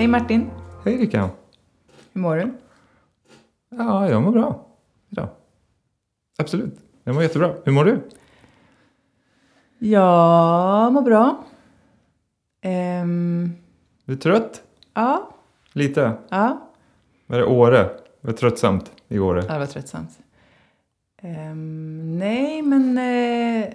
Hej Martin, Hej Rickard. hur mår du? Ja, jag mår bra idag. Absolut. Jag mår jättebra. Hur mår du? Jag mår bra. Ehm, Du är trött? ja, Lite? ja. Var det Åre? Var det tröttsamt i Åre? Ja, det var tröttsamt. Ehm, nej, men eh,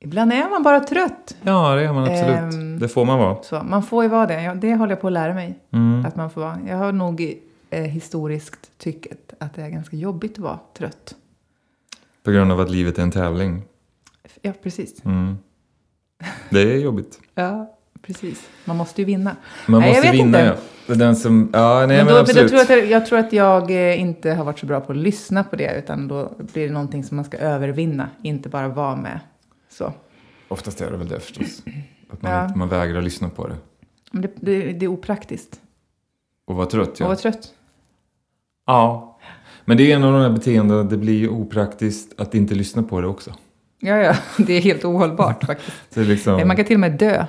ibland är man bara trött. Ja, det är man absolut. Ehm. Det får man vara. Så, man får ju vara det. Ja, det håller jag på att lära mig. Mm. Att man får vara. Jag har nog eh, historiskt tyckt att det är ganska jobbigt att vara trött. På grund av att livet är en tävling. Ja, precis. Mm. Det är jobbigt. Ja, precis. Man måste ju vinna. Man Nej, jag måste vinna, inte. ja. Den som... Ja, nej men men, då, absolut. jag, tror att, jag tror att jag eh, inte har varit så bra på att lyssna på det. Utan då blir det någonting som man ska övervinna. Inte bara vara med. Så. Oftast är det väl det förstås. Att man, Ja. man vägrar lyssna på det. Men det, det, det är opraktiskt. Och vara trött, Och ja. vara trött. Ja. Men det är en av de här beteendena, det blir ju opraktiskt att inte lyssna på det också. Ja, ja. Det är helt ohållbart faktiskt. Är liksom... Man kan till och med dö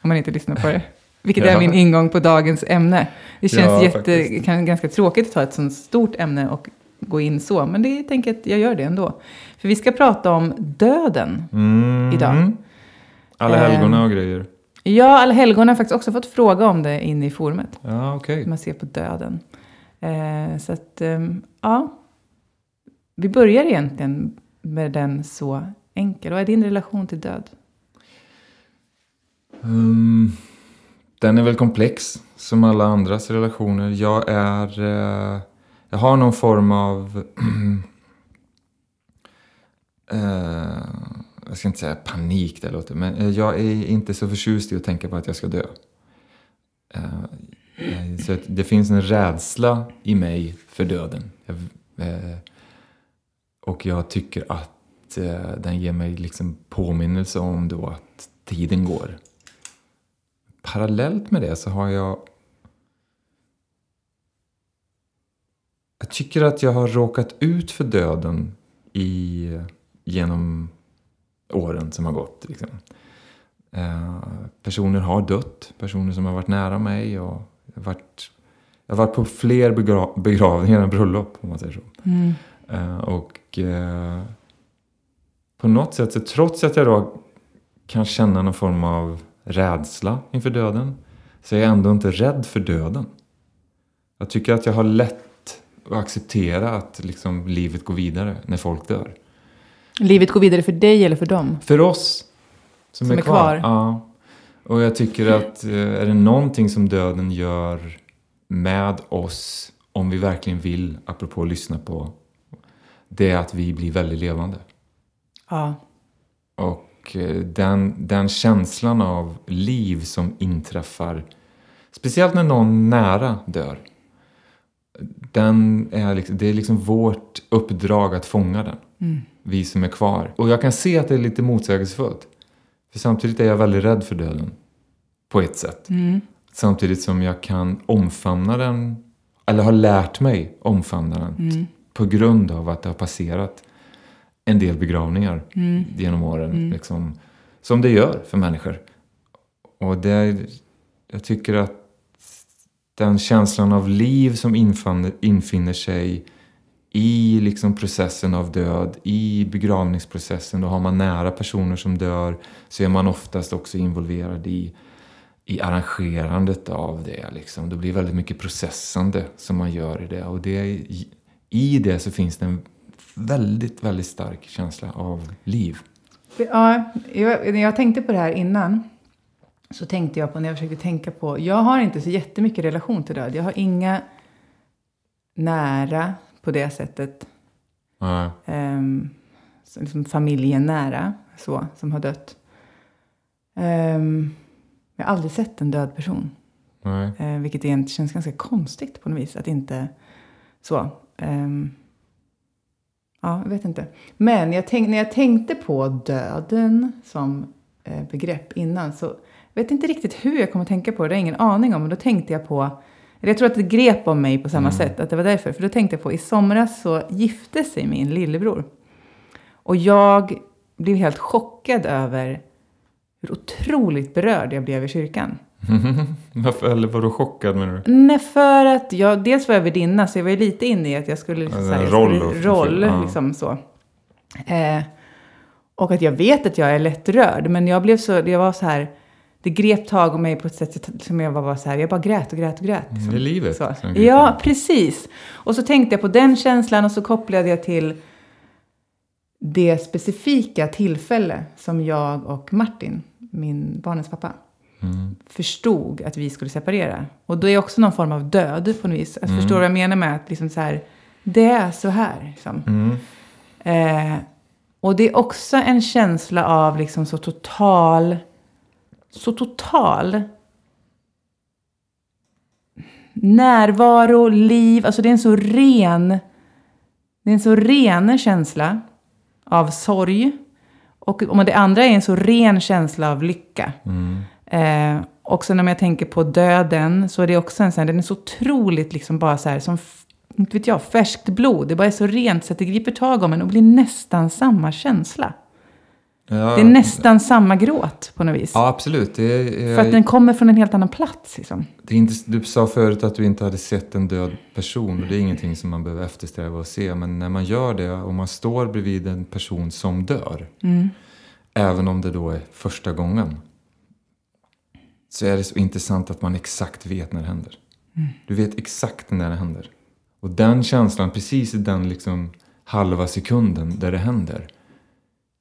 om man inte lyssnar på det. Vilket Ja. är min ingång på dagens ämne. Det känns Ja, jätte, kan, ganska tråkigt att ta ett sånt stort ämne och gå in så. Men det jag tänker att jag gör det ändå. För vi ska prata om döden. Mm. idag. Alla Ehm. helgona och grejer. Ja, alla helgon har faktiskt också fått fråga om det inne i forumet. Ja, okej. Hur man ser på döden. Eh, så att, ehm, ja. Vi börjar egentligen med den så enkel. Vad är din relation till död? Mm, den är väl komplex, som alla andras relationer. Jag är... Eh, jag har någon form av... eh, jag ska inte säga panik, det låter, men eh, jag är inte så förtjust i att tänka på att jag ska dö. Eh, eh, så att det finns en rädsla i mig för döden. Och jag tycker att den ger mig liksom påminnelse om då att tiden går. Parallellt med det så har jag... Jag tycker att jag har råkat ut för döden i, genom åren som har gått. Liksom. Eh, personer har dött, personer som har varit nära mig. Och jag, har varit, jag har varit på fler begra- begravningar än bröllop, om man säger så. Eh, och eh, på något sätt, så trots att jag då kan känna någon form av rädsla inför döden, så är jag ändå inte rädd för döden. Jag tycker att jag har lätt att acceptera att liksom, livet går vidare när folk dör. Livet går vidare för dig eller för dem? För oss som, Som är, är kvar. kvar. Ja. Och jag tycker att eh, är det någonting som döden gör med oss, om vi verkligen vill, apropå att lyssna på, det är att vi blir väldigt levande. Ja. Och eh, den, den känslan av liv som inträffar, speciellt när någon nära dör, den är liksom, det är liksom vårt uppdrag att fånga den. Vi som är kvar. Och jag kan se att det är lite motsägelsefullt. För samtidigt är jag väldigt rädd för döden. På ett sätt. Samtidigt som jag kan omfamna den, eller har lärt mig omfamna den. På grund av att det har passerat en del begravningar genom åren. Liksom, som det gör för människor. Och det, är- jag tycker att den känslan av liv som infann, infinner sig i liksom processen av död, i begravningsprocessen, då har man nära personer som dör, så är man oftast också involverad i, i arrangerandet av det. Liksom. Det blir väldigt mycket processande som man gör i det. Och det, i- det så finns det en väldigt, väldigt stark känsla av liv. Ja, jag, när jag tänkte på det här innan så tänkte jag på när jag försökte tänka på, jag har inte så jättemycket relation till död. Jag har inga nära på det sättet, Ja, um, liksom familjen nära så, som har dött. Ehm, jag har aldrig sett en död person. nej. Eh, vilket egentligen känns ganska konstigt på något vis. Att inte så. ehm, ja, jag vet inte. Men jag tänk, när jag tänkte på döden som eh, begrepp innan så vet inte riktigt hur jag kom att tänka på det. Det har ingen aning om. Men då tänkte jag på jag tror att det grep om mig på samma sätt. Att det var därför. För då tänkte jag på i somras så gifte sig min lillebror. Och jag blev helt chockad över hur otroligt berörd jag blev i kyrkan. Varför, eller var du chockad menar du? Nej, för att jag, dels var jag värdinna så jag var ju lite inne i att jag skulle... Liksom, Ja, så här, en jag roll skulle- roll ja. liksom så. Eh, och att jag vet att jag är lättrörd, men jag blev så, jag var så här, det grep tag om mig på ett sätt som jag var bara så här, jag bara grät och grät och grät. Mm, Det är livet. Så. Ja, precis. Och så tänkte jag på den känslan och så kopplade jag till det specifika tillfälle som jag och Martin, min barnens pappa, Mm. förstod att vi skulle separera. Och då är också någon form av död på något vis. Att Förstår du vad jag menar med att liksom så här, det är så här. Liksom. Mm. Eh, och det är också en känsla av liksom så total, så total närvaro, liv. Alltså det är en så ren, det är en så ren känsla av sorg. Och om det andra är en så ren känsla av lycka. Mm. Eh, också när jag tänker på döden så är det också en sån här, den är så otroligt liksom bara så här som, inte vet jag, färskt blod. Det bara är så rent så att det griper tag om en och blir nästan samma känsla. Ja, Det är nästan samma gråt på något vis. Ja, absolut. Är, För att den kommer från en helt annan plats liksom. inte, du sa förut att du inte hade sett en död person. Och det är ingenting som man behöver eftersträva att se. Men när man gör det och man står bredvid en person som dör. Mm. Även om det då är första gången. Så är det så intressant att man exakt vet när det händer. Du vet exakt när det händer. Och den känslan, precis i den liksom halva sekunden där det händer.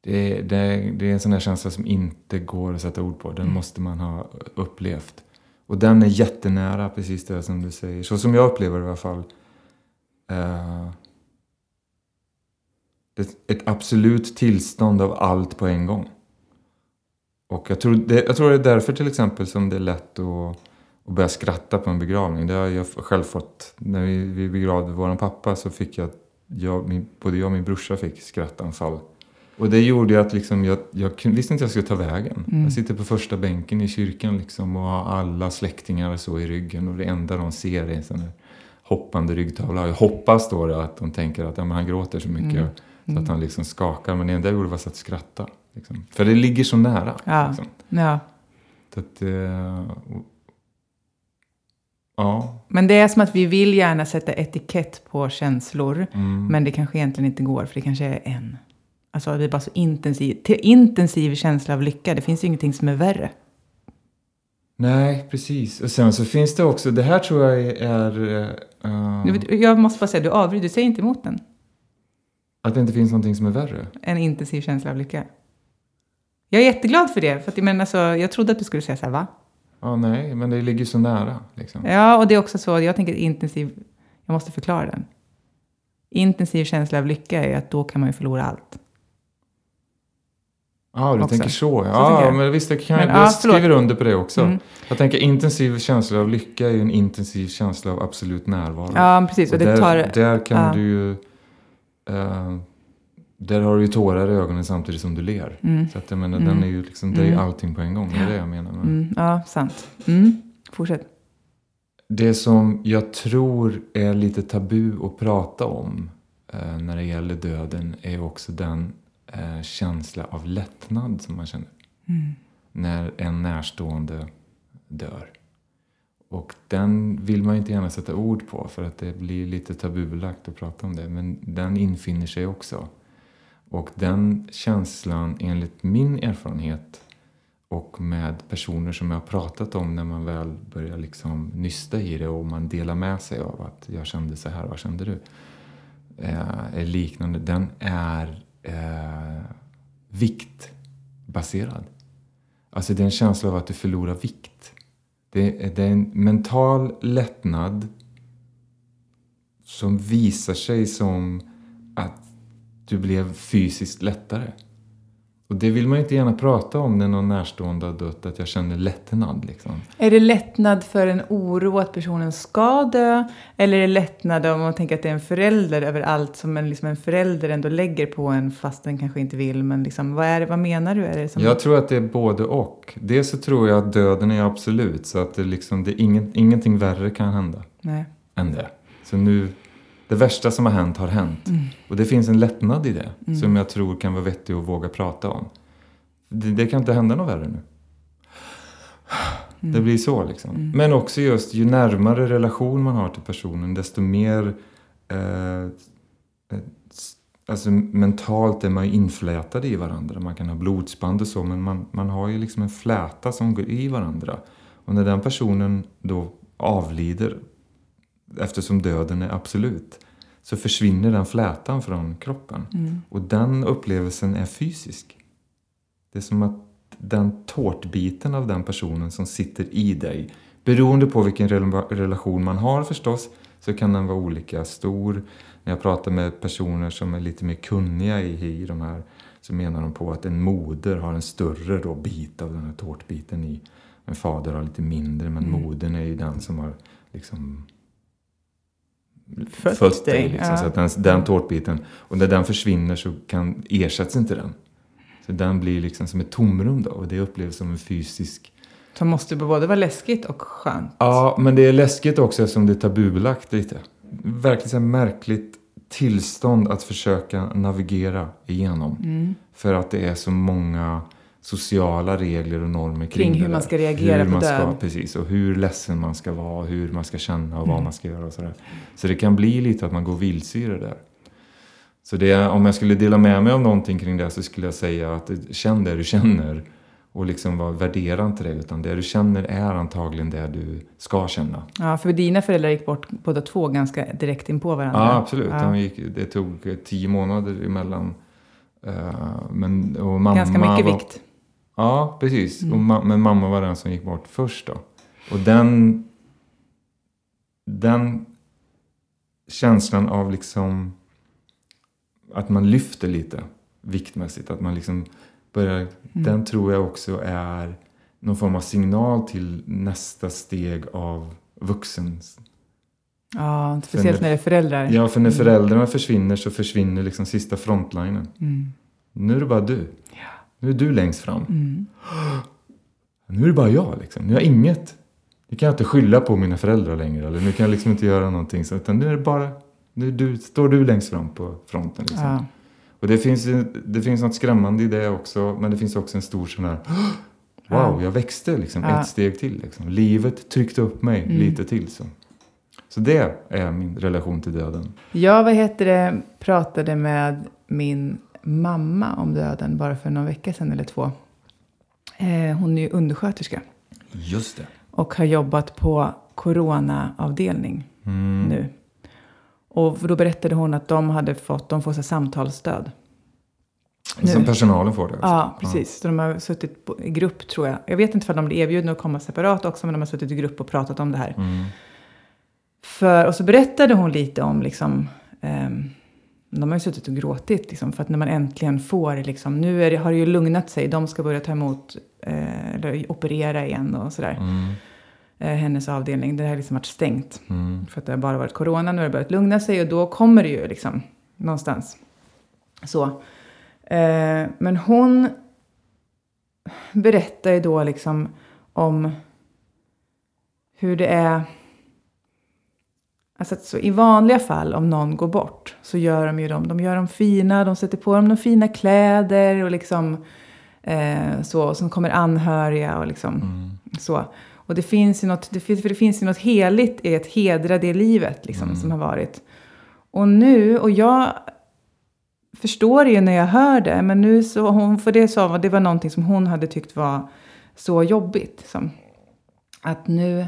Det är, det, det är en sån där känsla som inte går att sätta ord på. Den måste man ha upplevt. Och den är jättenära, precis det som du säger. Så som jag upplever det i alla fall. Ett, ett absolut tillstånd av allt på en gång. Och jag tror, det, jag tror det är därför till exempel som det är lätt att, att börja skratta på en begravning. Det har jag själv fått. När vi, vi begravde vår pappa så fick jag, jag min, både jag och min brorsa fick skrattanfall. Och det gjorde att liksom jag, jag visste inte jag skulle ta vägen. Mm. Jag sitter på första bänken i kyrkan liksom och har alla släktingar så i ryggen. Och det enda de ser är en sån hoppande ryggtavla. Jag hoppas då att de tänker att ja, han gråter så mycket. Mm. Så att han liksom skakar. Men det enda jag gjorde var att skratta. Liksom. För det ligger så nära. Ja. Liksom. Ja. Att, eh, och- ja. Men det är som att vi vill gärna sätta etikett på känslor. Mm. Men det kanske egentligen inte går, för det kanske är en. Alltså det är bara så intensiv, intensiv känsla av lycka. Det finns ju ingenting som är värre. Nej, precis. Och sen så finns det också, det här tror jag är... vet, Jag måste bara säga, du avbryter, du säger inte emot den. att det inte finns någonting som är värre. En intensiv känsla av lycka. Jag är jätteglad för det, för att menar, alltså, jag trodde att du skulle säga så här, va? Ja, nej, men det ligger så nära. Liksom. Ja, och det är också så, jag tänker intensiv, jag måste förklara den. Intensiv känsla av lycka är att då kan man ju förlora allt. Ja, du också. tänker så. Ja, jag. men visst, jag, kan, Men, jag ja, förlåt. skriver under på det också. Mm. Jag tänker intensiv känsla av lycka är ju en intensiv känsla av absolut närvaro. Ja, precis. Och det där, tar... där kan ja. du ju... eh, där har du ju tårar i ögonen samtidigt som du ler. Mm. Så att jag menar, Mm. den är ju liksom, det är ju Mm. allting på en gång. Det är det jag menar. Men Mm, ja, sant. Mm. Fortsätt. Det som jag tror är lite tabu att prata om eh, när det gäller döden är också den eh, känsla av lättnad som man känner Mm. när en närstående dör. Och den vill man inte gärna sätta ord på för att det blir lite tabubelagt att prata om det. Men den infinner sig också. Och den känslan, enligt min erfarenhet och med personer som jag har pratat om när man väl börjar liksom nysta i det och man delar med sig av att jag kände så här, vad kände du? Eh, är liknande. Den är eh, viktbaserad. Alltså det är en känsla av att du förlorar vikt. Det är, det är en mental lättnad som visar sig som att du blev fysiskt lättare. Och det vill man ju inte gärna prata om när någon närstående har dött, att jag känner lättnad liksom. Är det lättnad för en oro att personen ska dö? Eller är det lättnad om man tänker att det är en förälder över allt som en, liksom en förälder ändå lägger på en fast den kanske inte vill? Men liksom, vad, är det, vad menar du? Är det som... Jag tror att det är både och. Dels så tror jag att döden är absolut, så att det liksom, det är ingen, ingenting värre kan hända Nej. än det. Så nu, det värsta som har hänt har hänt. Mm. Och det finns en lättnad i det som jag tror kan vara vettig att våga prata om. Det, det kan inte hända något värre nu. det blir så liksom. Men också just ju närmare relation man har till personen desto mer eh, alltså mentalt är man ju inflätade i varandra. Man kan ha blodsband och så men man, man har ju liksom en fläta som går i varandra. Och när den personen då avlider eftersom döden är absolut så försvinner den flätan från kroppen. Mm. Och den upplevelsen är fysisk. Det är som att den tårtbiten av den personen som sitter i dig, beroende på vilken rela- relation man har förstås, så kan den vara olika stor. När jag pratar med personer som är lite mer kunniga i, i de här så menar de på att en moder har en större då bit av den här tårtbiten i. En fader har lite mindre men Mm. modern är ju den som har liksom Fött fött dig. Liksom, ja. Så att den, den tårtbiten, och när den försvinner så kan, ersätts inte den. Så den blir liksom som ett tomrum då och det upplevs som en fysisk... Som måste både vara läskigt och skönt. Ja, men det är läskigt också eftersom det är tabubelagt lite. Verkligen märkligt tillstånd att försöka navigera igenom. Mm. För att det är så många sociala regler och normer kring, Kring hur man ska reagera hur på man ska, död. Precis, och hur ledsen man ska vara, hur man ska känna och vad Mm. man ska göra och sådär. Så det kan bli lite att man går vilse i det där. Så det, om jag skulle dela med mig av någonting kring det så skulle jag säga att känn det du känner och liksom var värdera inte det utan det du känner är antagligen det du ska känna. Ja, för dina föräldrar gick bort båda två ganska direkt in på varandra. Ja, absolut. Ja. De gick, det tog eh, tio månader emellan. Eh, men, och mamma Ganska mycket var, vikt. Ja, precis. Mm. Och ma- men mamma var den som gick bort först då. Och den, den känslan av liksom att man lyfter lite viktmässigt, att man liksom börjar, Mm. den tror jag också är någon form av signal till nästa steg av vuxens Ja, speciellt när det är föräldrar. Ja, för när föräldrarna försvinner så försvinner liksom sista frontlinen. Mm. Nu är det bara du. Nu är du längst fram. Mm. Nu är det bara jag liksom. Nu har jag inget. Nu kan jag inte skylla på mina föräldrar längre. Eller nu kan jag liksom inte göra någonting. Så, utan nu är det bara, nu du, står du längst fram på fronten. Liksom. Ja. Och det finns, det finns något skrämmande i det också. Men det finns också en stor sån här, wow, jag växte liksom Ja. ett steg till. Liksom. Livet tryckte upp mig Mm. lite till. Så. så det är min relation till döden. Jag vad heter det, pratade med min mamma om döden bara för några veckor sedan eller två. Eh, hon är ju undersköterska Just det. och har jobbat på coronaavdelning Mm. nu. Och då berättade hon att de hade fått, de får så samtalsstöd. Nu. Som personalen får det? alltså. Ja, precis. Så de har suttit i grupp tror jag. Jag vet inte om de blir erbjudna att komma separat också, men de har suttit i grupp och pratat om det här. Mm. För, och så berättade hon lite om liksom, ehm, de har ju suttit och gråtit liksom, för att när man äntligen får, liksom, nu det, har det ju lugnat sig, de ska börja ta emot, eh, eller operera igen och sådär. Mm. Eh, hennes avdelning, det har liksom varit stängt. Mm. För att det har bara varit corona, nu har det börjat lugna sig och då kommer det ju liksom någonstans. Så. Eh, men hon berättar ju då liksom om hur det är. Alltså så I vanliga fall om någon går bort så gör de ju dem, de gör dem fina, de sätter på dem de fina kläder och liksom eh, så. Och sen kommer anhöriga och liksom Mm. så. Och det finns ju något, det finns, för det finns ju något heligt i att hedra det livet liksom, Mm. som har varit. Och nu, och jag förstår det ju när jag hör det, men nu så, hon, för det sa det var någonting som hon hade tyckt var så jobbigt. Liksom. Att nu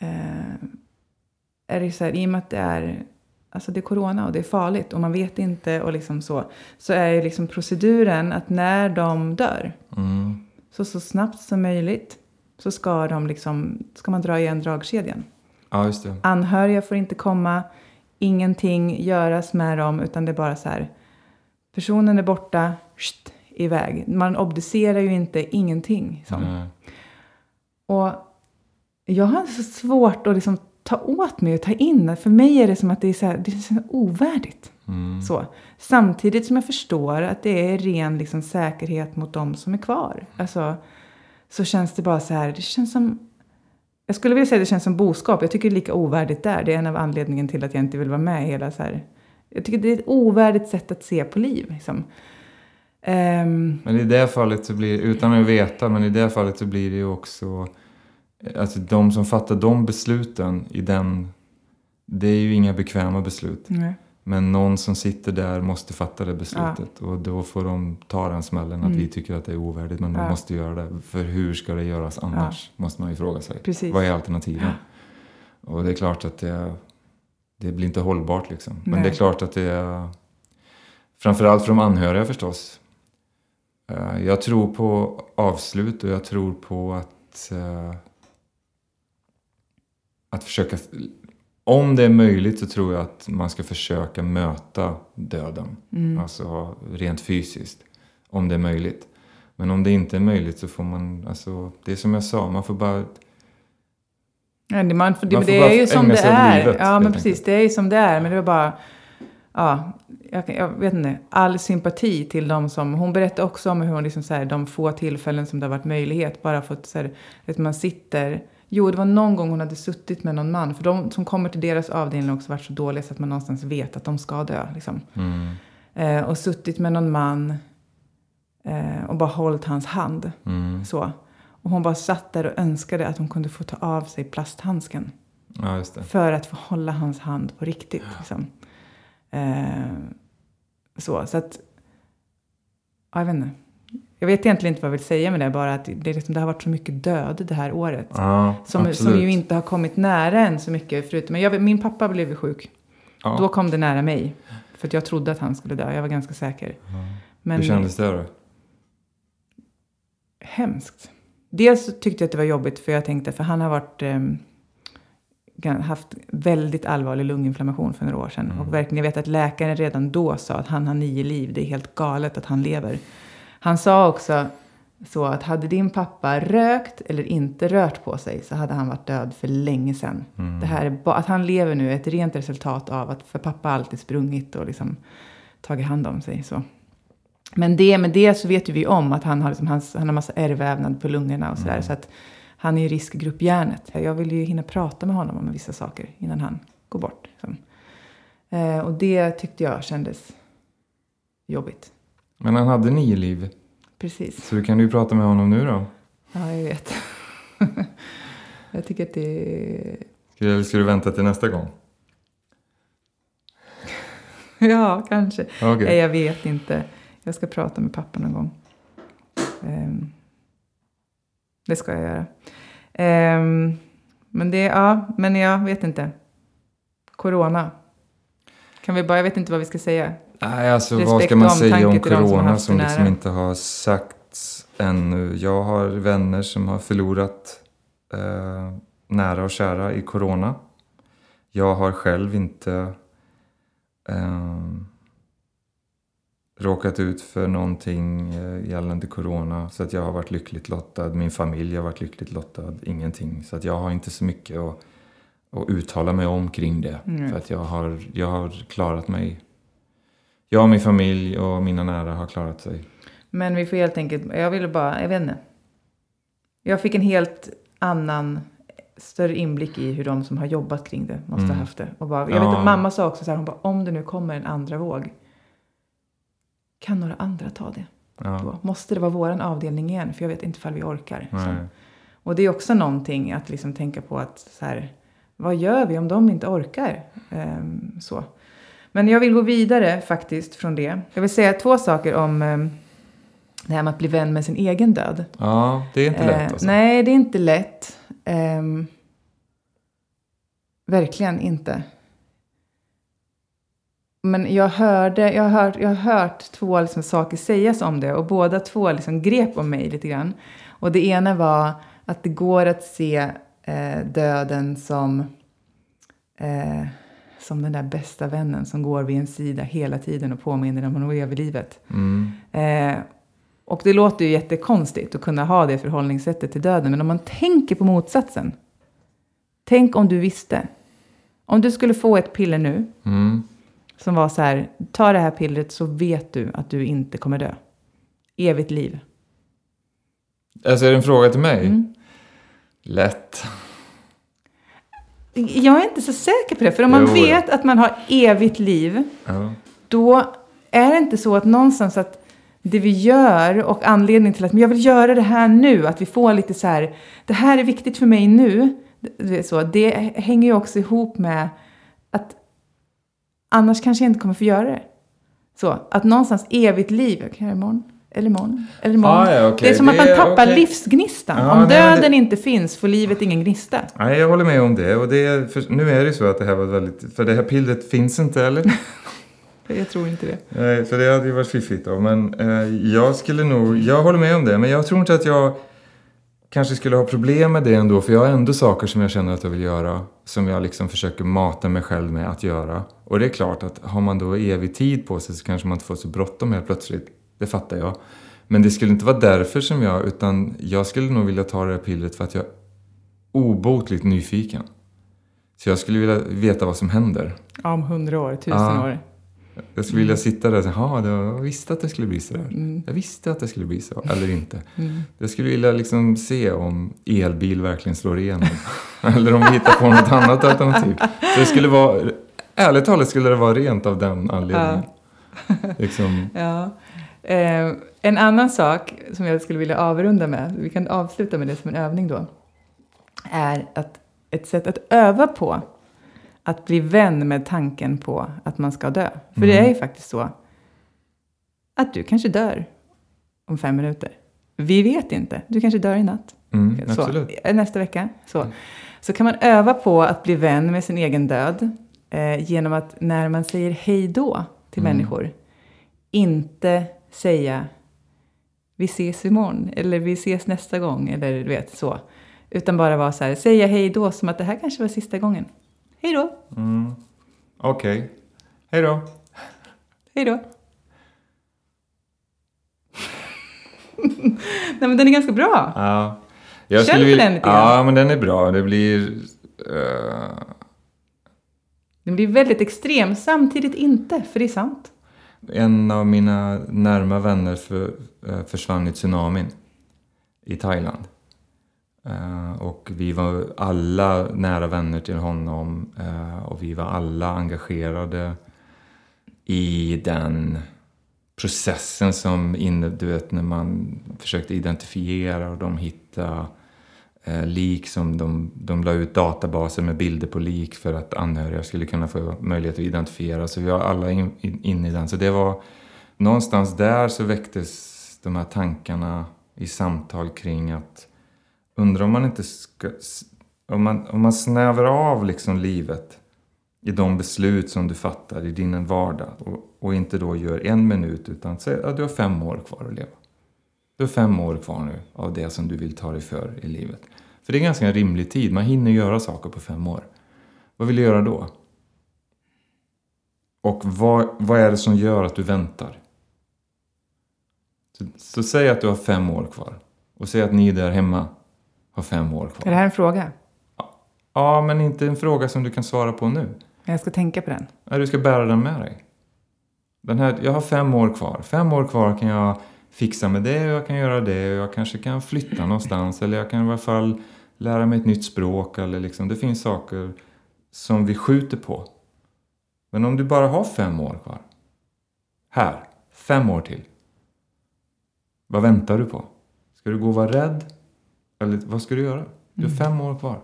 eh, är det så här, i och med att det är, alltså det är corona och det är farligt och man vet inte och liksom så, så är ju liksom proceduren att när de dör, Mm. så så snabbt som möjligt så ska, de liksom, ska man dra igen dragkedjan. Ja, just det. Anhöriga får inte komma, ingenting göras med dem utan det är bara så här. Personen är borta, sht, iväg. Man obducerar ju inte ingenting. Som. Nej. Och jag har så svårt att liksom ta åt mig och ta in. För mig är det som att det är så, här, det är så ovärdigt. Mm. Så. Samtidigt som jag förstår att det är ren liksom, säkerhet mot de som är kvar. Alltså, så känns det bara så här, det känns som... Jag skulle vilja säga att det känns som boskap. Jag tycker det är lika ovärdigt där. Det är en av anledningen till att jag inte vill vara med i hela så här... Jag tycker det är ett ovärdigt sätt att se på liv. Liksom. Ehm, Men i det fallet så blir, utan att veta, men i det fallet så blir det ju också Alltså de som fattar de besluten i den... Det är ju inga bekväma beslut. Nej. Men någon som sitter där måste fatta det beslutet. Och då får de ta den smällen att vi tycker att det är ovärdigt. Men de Mm. Ja. måste göra det. För hur ska det göras annars? Måste man ju fråga sig. Precis. Vad är alternativen? Och det är klart att det, det blir inte hållbart liksom. Men Nej. det är klart att det är... Framförallt för de anhöriga förstås. Eh, Jag tror på avslut och jag tror på att... Att försöka... Om det är möjligt så tror jag att man ska försöka möta döden. Mm. Alltså rent fysiskt. Om det är möjligt. Men om det inte är möjligt så får man... Alltså, det är som jag sa, man får bara... Ja, det, man, det, Man får det bara är ju som det är. livet, ja, men precis. enkelt. Det är ju som det är. Men det var bara... Ja, jag, jag vet inte. All sympati till dem som... Hon berättade också om hur hon liksom så här, de få tillfällen som det har varit möjlighet bara fått så här, att man sitter... Jo, det var någon gång hon hade suttit med någon man. För de som kommer till deras avdelning har också varit så dåliga så att man någonstans vet att de ska dö. Liksom. Mm, Eh, och suttit med någon man eh, och bara hållit hans hand. mm, Så. Och hon bara satt där och önskade att hon kunde få ta av sig plasthandsken. ja. För att få hålla hans hand på riktigt. Liksom. Eh, så, så att... Ja, jag vet inte. Jag vet egentligen inte vad jag vill säga med det. Bara att det, liksom, det har varit så mycket död det här året. Ja, Som, absolut. som ju inte har kommit nära en så mycket. Förutom, men jag, min pappa blev ju sjuk. Ja. Då kom det nära mig. För att jag trodde att han skulle dö. Jag var ganska säker. Men Hur kändes det då? hemskt. Dels tyckte jag att det var jobbigt för jag tänkte, för han har varit, gan- haft väldigt allvarlig lunginflammation för några år sedan. Mm. Och verkligen, jag vet att läkaren redan då sa att han har nio liv, det är helt galet att han lever. Han sa också så att hade din pappa rökt eller inte rört på sig så hade han varit död för länge sedan. Mm. Det här är att han lever nu är ett rent resultat av att för pappa alltid sprungit och liksom tagit hand om sig. Så. Men det, med det så vet ju vi om att han har, liksom, hans, han har massa ärrvävnad på lungorna och sådär. Så att han är i riskgruppjärnet. Jag vill ju hinna prata med honom om vissa saker innan han går bort. Liksom. Eh, och det tyckte jag kändes jobbigt. Men han hade nio liv. Precis. Så du kan ju prata med honom nu då. Ja, jag vet. jag tycker att det... Ska, eller ska du vänta till nästa gång? Ja, kanske. Okej. Nej, jag vet inte. Jag ska prata med pappa någon gång. Ehm, det ska jag göra. Ehm, men det, ja, men jag vet inte. Corona. Kan vi bara, jag vet inte vad vi ska säga. Nej, alltså vad ska man säga om som corona det som, liksom inte har sagts ännu? Jag har vänner som har förlorat eh, nära och kära i corona. Jag har själv inte eh, råkat ut för någonting eh, gällande corona. Så att jag har varit lyckligt lottad. Min familj har varit lyckligt lottad. Ingenting. Så att jag har inte så mycket att, att uttala mig om kring det. Mm. För att jag har, jag har klarat mig. Jag och min familj och mina nära har klarat sig. Men vi får helt enkelt, jag ville bara, jag vet inte. Jag fick en helt annan, större inblick i hur de som har jobbat kring det måste Mm. ha haft det. Och bara, jag Ja. vet att mamma sa också så här, hon bara, om det nu kommer en andra våg, kan några andra ta det? Ja. Då? Måste det vara våran avdelning igen? För jag vet inte ifall vi orkar. Och det är också någonting att liksom tänka på att så här, vad gör vi om de inte orkar? Ehm, så. Men jag vill gå vidare faktiskt från det. Jag vill säga två saker om ehm, det här med att bli vän med sin egen död. ja, det är inte lätt Eh, alltså. Nej, det är inte lätt. Ehm, verkligen inte. Men jag, hörde, jag, har hört, jag har hört två liksom saker sägas om det och båda två liksom grep om mig lite grann. Och det ena var att det går att se eh, döden som, eh, som den där bästa vännen som går vid en sida hela tiden och påminner om honom över livet. Mm. Eh, och det låter ju jättekonstigt att kunna ha det förhållningssättet till döden. Men om man tänker på motsatsen. Tänk om du visste. Om du skulle få ett piller nu Mm. som var så här. Ta det här pillret så vet du att du inte kommer dö. Evigt liv. Alltså är det en fråga till mig? Mm. Lätt. Jag är inte så säker på det. För om man Jo. vet att man har evigt liv. Ja. Då är det inte så att någonstans att det vi gör och anledningen till att men jag vill göra det här nu, att vi får lite så här, det här är viktigt för mig nu, det, så, det hänger ju också ihop med att annars kanske jag inte kommer få göra det. Så, att någonstans evigt liv, jag kan göra det imorgon, eller imorgon, eller imorgon. Ah, ja, okay. Det är som det, att man tappar okay. livsgnistan. Ja, Om nej, döden det... inte finns får livet ingen gnista. Nej, jag håller med om det. Och det för, nu är det ju så att det här var väldigt... För det här pillret finns inte, eller? jag tror inte det. Nej, för det hade ju varit fiffigt då. Men eh, jag skulle nog... Jag håller med om det, men jag tror inte att jag kanske skulle ha problem med det ändå. För jag har ändå saker som jag känner att jag vill göra. Som jag liksom försöker mata mig själv med att göra. Och det är klart att har man då evig tid på sig så kanske man inte får så bråttom helt plötsligt. Det fattar jag. Men det skulle inte vara därför som jag, utan jag skulle nog vilja ta det här pillret för att jag är obotligt nyfiken. Så jag skulle vilja veta vad som händer. Om hundra år, tusen Ja. år. Jag skulle vilja sitta där och säga, ja, jag visste att det skulle bli så där. Mm. Jag visste att det skulle bli så, eller inte. Mm. Jag skulle vilja liksom se om elbil verkligen slår igenom. eller om vi hittar på något annat alternativ. Så det skulle vara, ärligt talat skulle det vara rent av den anledningen. Liksom, Ja. Eh, en annan sak som jag skulle vilja avrunda med, vi kan avsluta med det som en övning då, är att ett sätt att öva på att bli vän med tanken på att man ska dö. För det Mm. är ju faktiskt så att du kanske dör om fem minuter. Vi vet inte. Du kanske dör i natt. mm, Så, eh, nästa vecka. Så. Mm. så kan man öva på att bli vän med sin egen död eh, genom att när man säger hej då till Mm. människor inte säga vi ses imorgon eller vi ses nästa gång eller du vet så. Utan bara vara så här, säga hej då som att det här kanske var sista gången. Hej då, Mm. Okej. Hej då. hej då. Nej men den är ganska bra. Ja. Jag Känn vilja- den lite grann. Ja, men den är bra. Det blir... eh, Den blir väldigt extrem, samtidigt inte, för det är sant. En av mina närma vänner för, eh, försvann i tsunamin i Thailand. Eh, och vi var alla nära vänner till honom eh, och vi var alla engagerade i den processen som inne, du vet när man försökte identifiera och de hittade Eh, lik som de, de la ut databaser med bilder på lik för att anhöriga skulle kunna få möjlighet att identifiera. Så vi var alla in, in, inne i den. Så det var någonstans där så väcktes de här tankarna i samtal kring att undra om man inte ska, om man, om man snävar av liksom livet i de beslut som du fattar i din vardag och, och inte då gör en minut utan säg att du har fem år kvar att leva. Du har fem år kvar nu av det som du vill ta dig för i livet. För det är ganska en rimlig tid. Man hinner göra saker på fem år. Vad vill du göra då? Och vad, vad är det som gör att du väntar? Så, så säg att du har fem år kvar. Och säg att ni där hemma har fem år Är det kvar. här en fråga? Ja, men inte en fråga som du kan svara på nu. Jag ska tänka på den. Ja, du ska bära den med dig. Den här, jag har fem år kvar. Fem år kvar kan jag fixa med det och jag kan göra det och jag kanske kan flytta någonstans eller jag kan i alla fall lära mig ett nytt språk eller liksom, det finns saker som vi skjuter på. Men om du bara har fem år kvar. Här, fem år till. Vad väntar du på? Ska du gå och vara rädd? Eller vad ska du göra? Du har fem år kvar.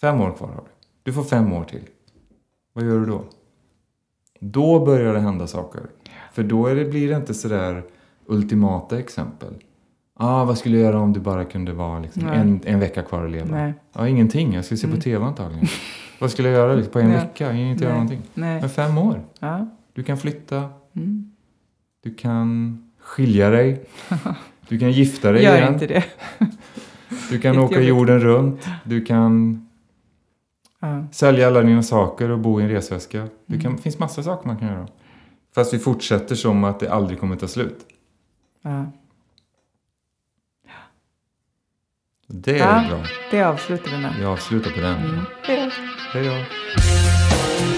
Fem år kvar har du. Du får fem år till. Vad gör du då? Då börjar det hända saker. För då är det, blir det inte sådär ultimata exempel. Ah, vad skulle jag göra om du bara kunde vara liksom, Nej. en, en vecka kvar att leva? Nej. Ja, ingenting. Jag skulle se på Mm. TV antagligen. vad skulle jag göra liksom, på en Ja. vecka? Jag hinner inte göra Nej. någonting. Nej. Men fem år. Ja. Du kan flytta. Mm. Du kan skilja dig. Du kan gifta dig Gör igen. inte det. Du kan åka jobbigt. jorden runt. Du kan Ja. sälja alla dina saker och bo i en resväska. Det Mm. finns massa saker man kan göra. Fast vi fortsätter som att det aldrig kommer ta slut. Ja. Det är Ja. bra. Det avslutar vi med. Vi avslutar på den. Mm. Hej då. Hej då.